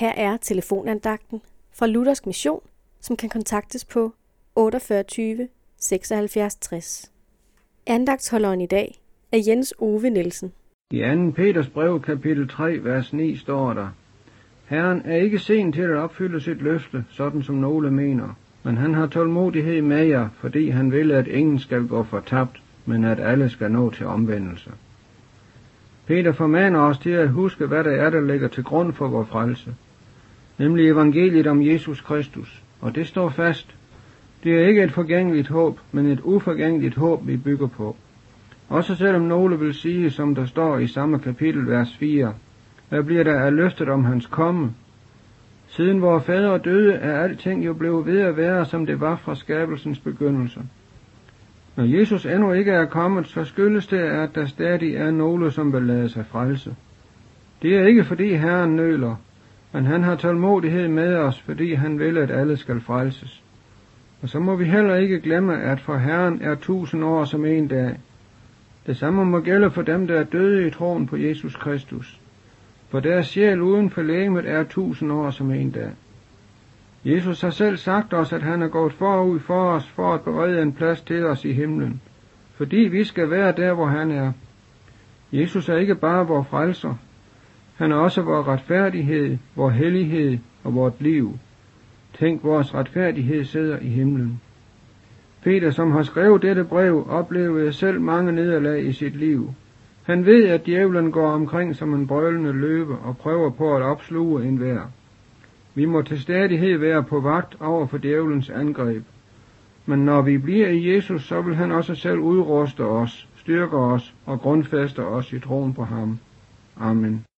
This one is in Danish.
Her er telefonandagten fra Luthersk Mission, som kan kontaktes på 48 76 60. Andagtsholderen i dag er Jens Ove Nielsen. I 2. Peters brev, kapitel 3, vers 9, står der, Herren er ikke sen til at opfylde sit løfte, sådan som nogle mener, men han har tålmodighed med jer, fordi han vil, at ingen skal gå fortabt, men at alle skal nå til omvendelse. Peter formaner os til at huske, hvad det er, der ligger til grund for vores frelse, nemlig evangeliet om Jesus Kristus, og det står fast. Det er ikke et forgængeligt håb, men et uforgængeligt håb, vi bygger på. Også selvom nogle vil sige, som der står i samme kapitel, vers 4, hvad bliver der af løftet om hans komme? Siden vores fædre døde, er alting jo blevet ved at være, som det var fra skabelsens begyndelse. Når Jesus endnu ikke er kommet, så skyldes det, at der stadig er nogle, som vil lade sig frelse. Det er ikke fordi Herren nøler, men han har tålmodighed med os, fordi han vil, at alle skal frelses. Og så må vi heller ikke glemme, at for Herren er tusind år som en dag. Det samme må gælde for dem, der er døde i troen på Jesus Kristus. For deres sjæl uden for lægemet er tusind år som en dag. Jesus har selv sagt os, at han er gået forud for os for at berede en plads til os i himlen, fordi vi skal være der, hvor han er. Jesus er ikke bare vor frelser, han er også vor retfærdighed, vor hellighed og vort liv. Tænk, vores retfærdighed sidder i himlen. Peter, som har skrevet dette brev, oplevede selv mange nederlag i sit liv. Han ved, at djævlen går omkring som en brølende løve og prøver på at opsluge enhver. Vi må til stadighed være på vagt over for djævelens angreb. Men når vi bliver i Jesus, så vil han også selv udruste os, styrke os og grundfæste os i troen på ham. Amen.